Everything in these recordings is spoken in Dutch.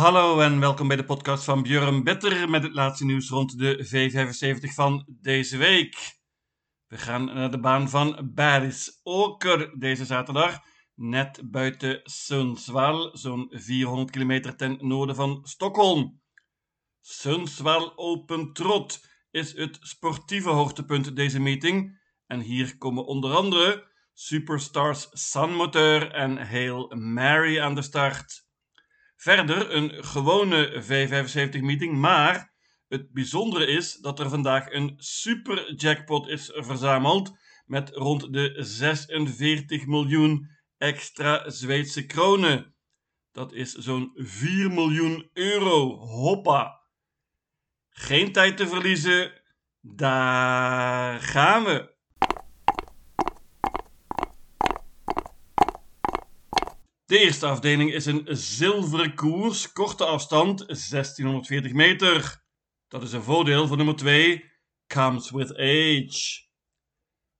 Hallo en welkom bij de podcast van Björn Better met het laatste nieuws rond de V75 van deze week. We gaan naar de baan van Baris Oker deze zaterdag, net buiten Sundsvall, zo'n 400 kilometer ten noorden van Stockholm. Sundsvall Open Trot is het sportieve hoogtepunt deze meeting en hier komen onder andere Superstars Sunmotor en Hail Mary aan de start. Verder een gewone V75-meeting, maar het bijzondere is dat er vandaag een super jackpot is verzameld met rond de 46 miljoen extra Zweedse kronen. Dat is zo'n 4 miljoen euro. Hoppa! Geen tijd te verliezen. Daar gaan we. De eerste afdeling is een zilveren koers, korte afstand 1640 meter. Dat is een voordeel voor nummer 2, Comes With Age.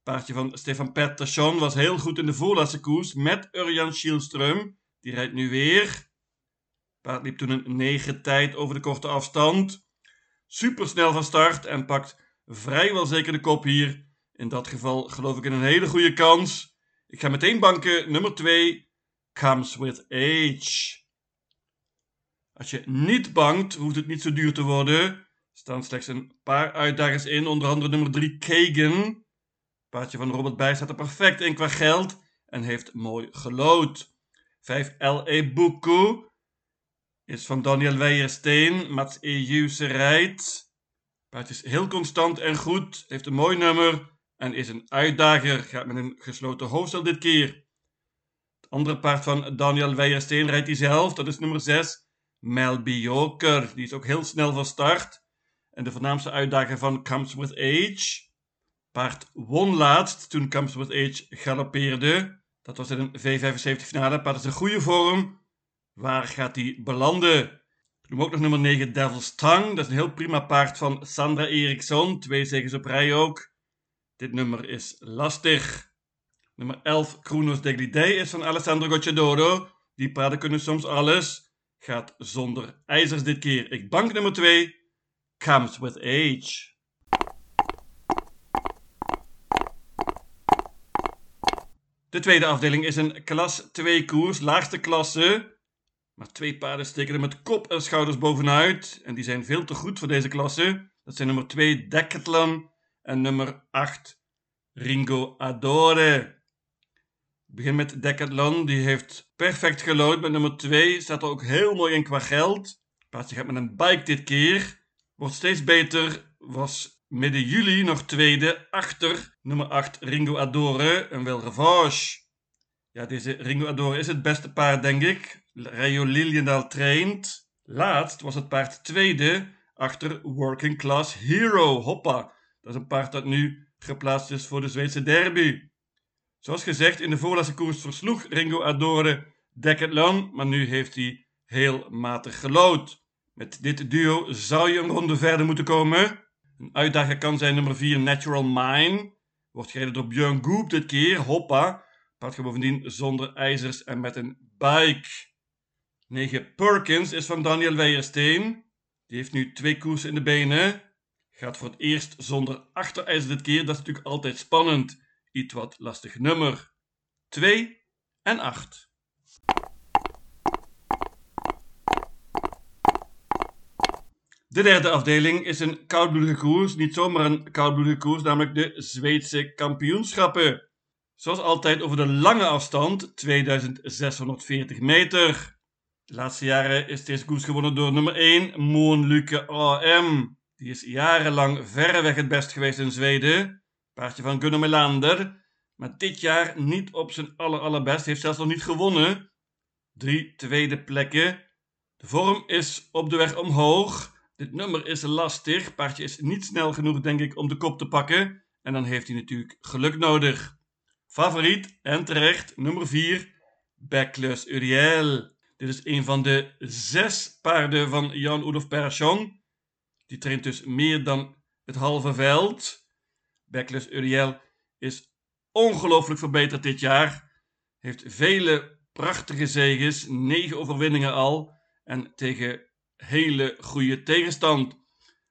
Paardje van Stefan Pettersson was heel goed in de voorlaatste koers met Urjan Schielström. Die rijdt nu weer. Paard liep toen een 9 tijd over de korte afstand. Supersnel van start en pakt vrijwel zeker de kop hier. In dat geval geloof ik in een hele goede kans. Ik ga meteen banken nummer 2, comes with age. Als je niet bangt, hoeft het niet zo duur te worden. Er staan slechts een paar uitdagers in, onder andere nummer 3 Kagan. Paardje van Robert Bij staat er perfect in qua geld en heeft mooi gelood. 5 L.E. Buku is van Daniel Weijersteen. Mats E. rijdt. Paardje is heel constant en goed, heeft een mooi nummer en is een uitdager. Gaat met een gesloten hoofdstel dit keer andere paard van Daniel Weijersteen rijdt hij zelf. Dat is nummer 6, Melbioker. Die is ook heel snel van start. En de voornaamste uitdager van Comes With Age. Paard won laatst toen Comes With Age galoppeerde. Dat was in een V75 finale. Paard is in goede vorm. Waar gaat hij belanden? Ik noem ook nog nummer 9, Devil's Tongue. Dat is een heel prima paard van Sandra Eriksson. Twee zegens op rij ook. Dit nummer is lastig. Nummer 11, Kronos Deglidei, is van Alessandro Gocciadoro. Die paarden kunnen soms alles. Gaat zonder ijzers dit keer. Ik bank nummer 2, Comes with Age. De tweede afdeling is een klas 2 koers, laagste klasse. Maar twee paarden steken er met kop en schouders bovenuit. En die zijn veel te goed voor deze klasse. Dat zijn nummer 2 Decathlon en nummer 8 Ringo Adore. Ik begin met Decathlon, die heeft perfect gelood met nummer 2. Staat er ook heel mooi in qua geld. Paardje gaat met een bike dit keer. Wordt steeds beter. Was midden juli nog tweede achter nummer 8 Ringo Adore en wel revanche. Ja, deze Ringo Adore is het beste paard, denk ik. Rayo Liliendaal traint. Laatst was het paard tweede achter Working Class Hero. Hoppa. Dat is een paard dat nu geplaatst is voor de Zweedse derby. Zoals gezegd, in de voorlaatste koers versloeg Ringo Adore Decathlon, maar nu heeft hij heel matig gelood. Met dit duo zou je een ronde verder moeten komen. Een uitdager kan zijn nummer 4 Natural Mine. Wordt gereden door Björn Goop dit keer, hoppa. Paard bovendien zonder ijzers en met een bike. 9 Perkins is van Daniel Weijersteen. Die heeft nu twee koersen in de benen. Gaat voor het eerst zonder achterijzer dit keer. Dat is natuurlijk altijd spannend iets wat lastig nummer 2 en 8. De derde afdeling is een koudbloedige koers, niet zomaar een koudbloedige koers, namelijk de Zweedse kampioenschappen. Zoals altijd over de lange afstand, 2640 meter. De laatste jaren is deze koers gewonnen door nummer 1, Moonluke AM. Die is jarenlang verreweg het best geweest in Zweden. Paardje van Gunnar Melander. Maar dit jaar niet op zijn aller allerbest. Heeft zelfs nog niet gewonnen. Drie tweede plekken. De vorm is op de weg omhoog. Dit nummer is lastig. Paardje is niet snel genoeg, denk ik, om de kop te pakken. En dan heeft hij natuurlijk geluk nodig. Favoriet en terecht, nummer 4, Backless Uriel. Dit is een van de zes paarden van Jan-Oelof Persson. Die traint dus meer dan het halve veld. Backless Uriel is ongelooflijk verbeterd dit jaar. Heeft vele prachtige zegens, negen overwinningen al. en tegen hele goede tegenstand.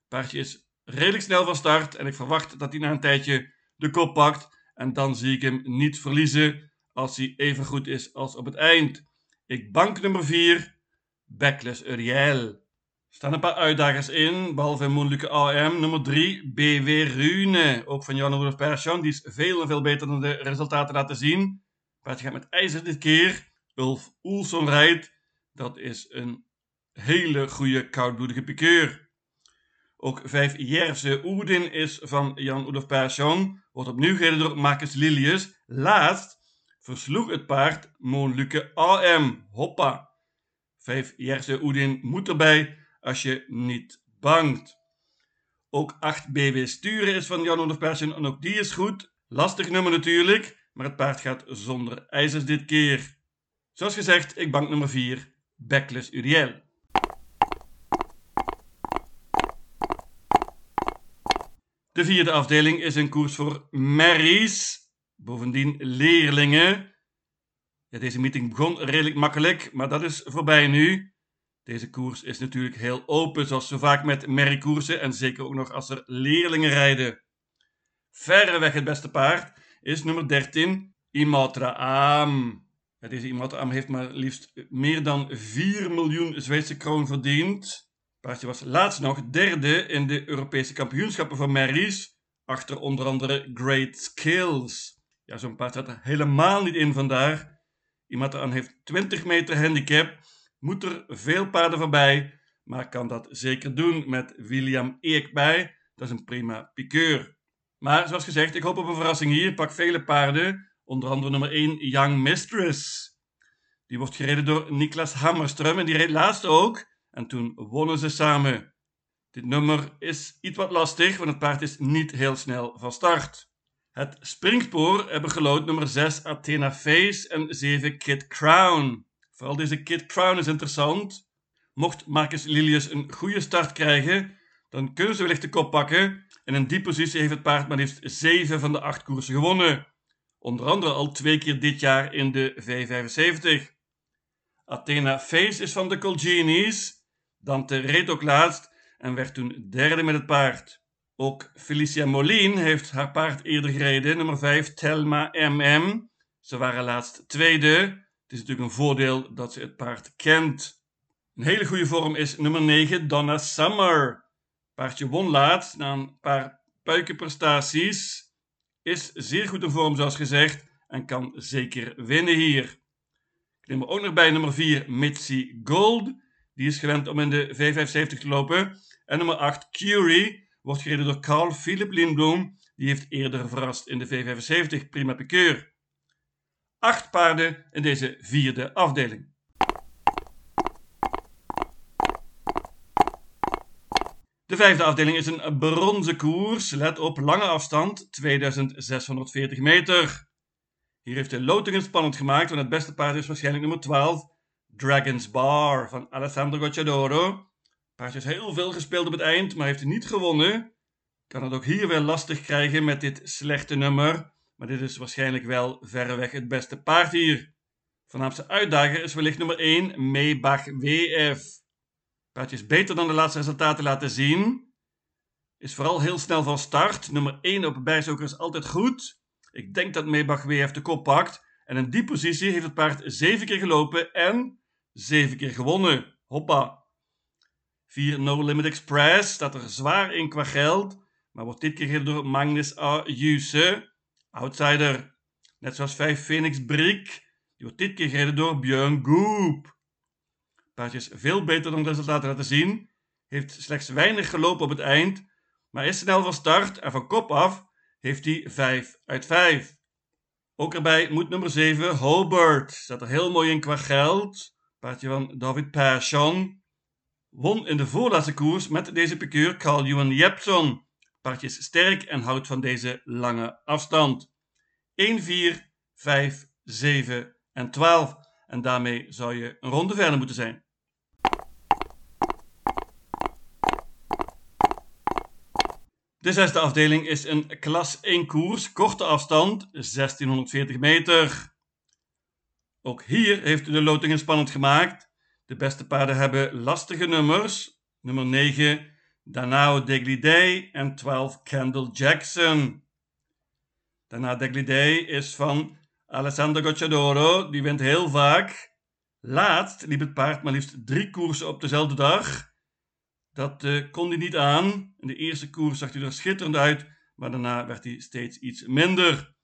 Paardje is redelijk snel van start en ik verwacht dat hij na een tijdje de kop pakt. En dan zie ik hem niet verliezen als hij even goed is als op het eind. Ik bank nummer 4, Backless Uriel. Er staan een paar uitdagers in, behalve Moonlijke AM. Nummer 3, BW Rune, ook van Jan Rudolf Persson. Die is veel en veel beter dan de resultaten laten zien. Paardje gaat met ijzer dit keer. Ulf Oelson rijdt. Dat is een hele goede koudbloedige pikeur. Ook 5 Jerse Oedin is van Jan Oedof Persson. Wordt opnieuw gereden door Marcus Lilius. Laatst versloeg het paard Moonluke AM. Hoppa. 5 Jerse Oedin moet erbij als je niet bangt. Ook 8 BW Sturen is van Jan Oedof Persson en ook die is goed. Lastig nummer natuurlijk, maar het paard gaat zonder ijzers dit keer. Zoals gezegd, ik bank nummer 4, Backless Uriel. De vierde afdeling is een koers voor merries, bovendien leerlingen. Ja, deze meeting begon redelijk makkelijk, maar dat is voorbij nu. Deze koers is natuurlijk heel open, zoals zo vaak met merriekoersen en zeker ook nog als er leerlingen rijden. Verreweg het beste paard is nummer 13, Imatra Am. Deze Imatra Am heeft maar liefst meer dan 4 miljoen Zweedse kroon verdiend. Paardje was laatst nog derde in de Europese kampioenschappen van Merries, achter onder andere Great Skills. Ja, zo'n paard staat er helemaal niet in vandaar. Iemand aan heeft 20 meter handicap, moet er veel paarden voorbij, maar kan dat zeker doen met William Eek bij. Dat is een prima piqueur. Maar zoals gezegd, ik hoop op een verrassing hier. Pak vele paarden, onder andere nummer 1 Young Mistress. Die wordt gereden door Niklas Hammerström en die reed laatst ook en toen wonnen ze samen. Dit nummer is iets wat lastig, want het paard is niet heel snel van start. Het springspoor hebben gelood nummer 6 Athena Face en 7 Kid Crown. Vooral deze Kid Crown is interessant. Mocht Marcus Lilius een goede start krijgen, dan kunnen ze wellicht de kop pakken. En in die positie heeft het paard maar liefst 7 van de 8 koersen gewonnen. Onder andere al twee keer dit jaar in de V75. Athena Face is van de Colgenies. Dante reed ook laatst en werd toen derde met het paard. Ook Felicia Molin heeft haar paard eerder gereden, nummer 5 Telma MM. Ze waren laatst tweede. Het is natuurlijk een voordeel dat ze het paard kent. Een hele goede vorm is nummer 9 Donna Summer. Paardje won laatst na een paar puikenprestaties. Is zeer goed in vorm zoals gezegd en kan zeker winnen hier. Ik neem er ook nog bij nummer 4 Mitzi Gold. Die is gewend om in de V75 te lopen. En nummer 8, Curie, wordt gereden door Carl Philip Lindblom. Die heeft eerder verrast in de V75 Prima Piqueur. Acht paarden in deze vierde afdeling. De vijfde afdeling is een bronzen koers. Let op, lange afstand, 2640 meter. Hier heeft de loting spannend gemaakt, want het beste paard is waarschijnlijk nummer 12, Dragon's Bar van Alessandro Gocciadoro. Paardje is heel veel gespeeld op het eind, maar heeft niet gewonnen. Kan het ook hier wel lastig krijgen met dit slechte nummer. Maar dit is waarschijnlijk wel verreweg het beste paard hier. Voornaamste uitdager is wellicht nummer 1, Maybach WF. Paardje is beter dan de laatste resultaten laten zien. Is vooral heel snel van start. Nummer 1 op bijzoker is altijd goed. Ik denk dat Maybach WF de kop pakt. En in die positie heeft het paard 7 keer gelopen en Zeven keer gewonnen. Hoppa. 4 No Limit Express. Staat er zwaar in qua geld. Maar wordt dit keer door Magnus A. Juse. Outsider. Net zoals 5 Phoenix Brick. Die wordt dit keer gereden door Björn Goop. Paardje is veel beter dan de resultaten laten zien. Heeft slechts weinig gelopen op het eind. Maar is snel van start en van kop af heeft hij 5 uit 5. Ook erbij moet nummer 7 Hobart. Staat er heel mooi in qua geld. Paardje van David Persson. Won in de voorlaatste koers met deze piqueur Carl Johan Jepson. Is sterk en houdt van deze lange afstand. 1, 4, 5, 7 en 12. En daarmee zou je een ronde verder moeten zijn. De zesde afdeling is een klas 1 koers, korte afstand, 1640 meter. Ook hier heeft de loting spannend gemaakt. De beste paarden hebben lastige nummers. Nummer 9 Danao Deglidé en 12 Kendall Jackson. Daarna Deglidé is van Alessandro Gocciadoro, die wint heel vaak. Laatst liep het paard maar liefst drie koersen op dezelfde dag. Dat uh, kon hij niet aan. In de eerste koers zag hij er schitterend uit, maar daarna werd hij steeds iets minder.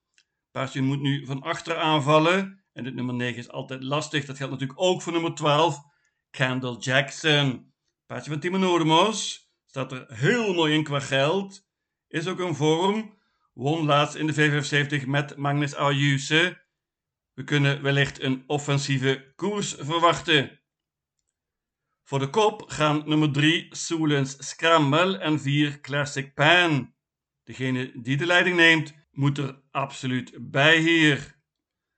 Paardje moet nu van achter aanvallen. En dit nummer 9 is altijd lastig. Dat geldt natuurlijk ook voor nummer 12, Kendall Jackson. Paardje van Timo. Staat er heel mooi in qua geld. Is ook een vorm. Won laatst in de V75 met Magnus Ayuse. We kunnen wellicht een offensieve koers verwachten. Voor de kop gaan nummer 3 Soelens Scramble en 4 Classic Pan. Degene die de leiding neemt, moet er absoluut bij hier.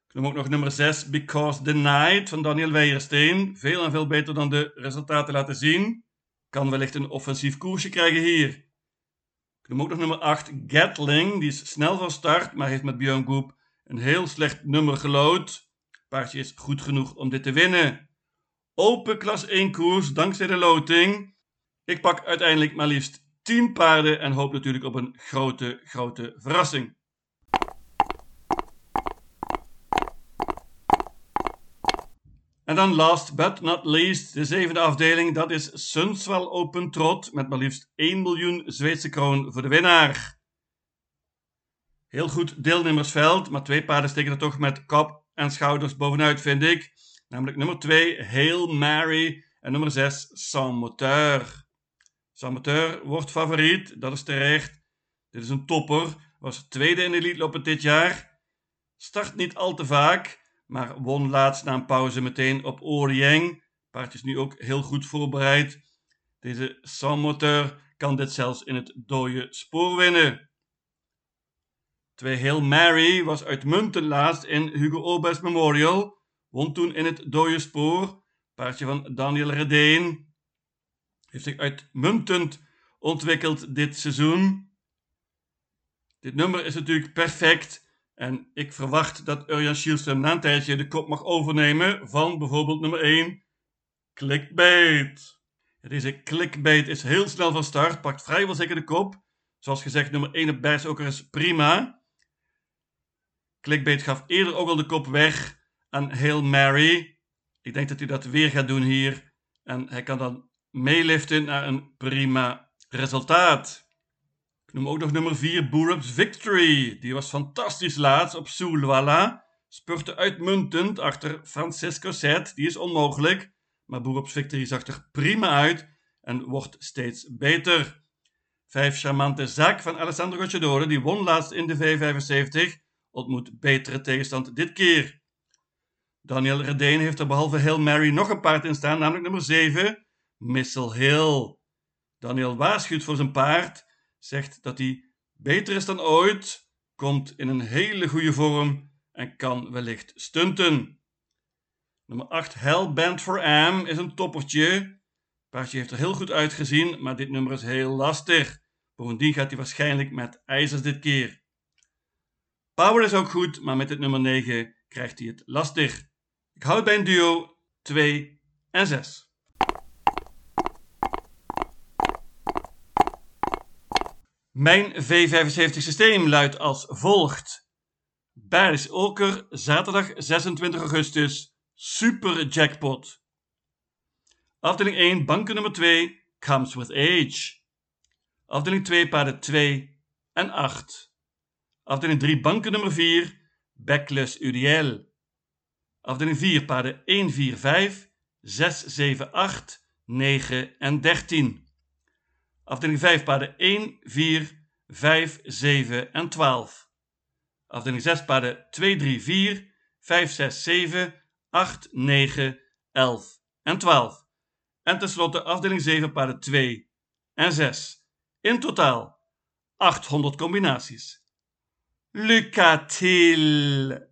Ik noem ook nog nummer 6 Because the Night van Daniel Weijersteen. Veel en veel beter dan de resultaten laten zien. Kan wellicht een offensief koersje krijgen hier. Noem ook nog nummer 8 Gatling. Die is snel van start, maar heeft met Björn Goep een heel slecht nummer gelood. Paardje is goed genoeg om dit te winnen. Open klas 1 koers dankzij de loting. Ik pak uiteindelijk maar liefst 10 paarden en hoop natuurlijk op een grote, grote verrassing. En dan last but not least, de zevende afdeling, dat is Sundsvall Open Trot met maar liefst 1 miljoen Zweedse kroon voor de winnaar. Heel goed deelnemersveld, maar twee paarden steken er toch met kop en schouders bovenuit, vind ik. Namelijk nummer 2, Hail Mary en nummer 6, Sans Moteur. Sans Moteur wordt favoriet, dat is terecht. Dit is een topper, was tweede in de Elite lopen dit jaar. Start niet al te vaak, maar won laatst na een pauze meteen op Orieng. Paard is nu ook heel goed voorbereid. Deze Sans kan dit zelfs in het dode spoor winnen. Twee Hail Mary was uitmuntend laatst in Hugo Obers Memorial. Won toen in het dode spoor. Paardje van Daniel Redeen. Heeft zich uitmuntend ontwikkeld dit seizoen. Dit nummer is natuurlijk perfect en ik verwacht dat Urjan Schielström na een tijdje de kop mag overnemen van bijvoorbeeld nummer 1, Clickbait. Deze Clickbait is heel snel van start, pakt vrijwel zeker de kop. Zoals gezegd, nummer 1 op Bergsoker is prima. Clickbait gaf eerder ook al de kop weg aan Hail Mary. Ik denk dat hij dat weer gaat doen hier. En hij kan dan meeliften naar een prima resultaat. Noem ook nog nummer 4, Boerup's Victory. Die was fantastisch laatst op Soulwalla. Spurte uitmuntend achter Francisco Zet. Die is onmogelijk. Maar Boerup's Victory zag er prima uit en wordt steeds beter. Vijf charmante zaak van Alessandro Gocciadoro. Die won laatst in de V75. Ontmoet betere tegenstand dit keer. Daniel Redeen heeft er behalve Hill Mary nog een paard in staan, namelijk nummer 7, Missile Hill. Daniel waarschuwt voor zijn paard zegt dat hij beter is dan ooit, komt in een hele goede vorm en kan wellicht stunten. Nummer 8, Hellbent for Am, is een toppertje. Paardje heeft er heel goed uitgezien, maar dit nummer is heel lastig. Bovendien gaat hij waarschijnlijk met ijzers dit keer. Power is ook goed, maar met dit nummer 9 krijgt hij het lastig. Ik houd bij een duo 2 en 6. Mijn V75 systeem luidt als volgt. Baris Oker, zaterdag 26 augustus, super jackpot. Afdeling 1, banken nummer 2, comes with age. Afdeling 2, paarden 2 en 8. Afdeling 3, banken nummer 4, backless UDL. Afdeling 4, paarden 1, 4, 5, 6, 7, 8, 9 en 13. Afdeling 5 paarden 1, 4, 5, 7 en 12. Afdeling 6 paarden 2, 3, 4, 5, 6, 7, 8, 9, 11 en 12. En tenslotte afdeling 7 paarden 2 en 6. In totaal 800 combinaties. Lucatil!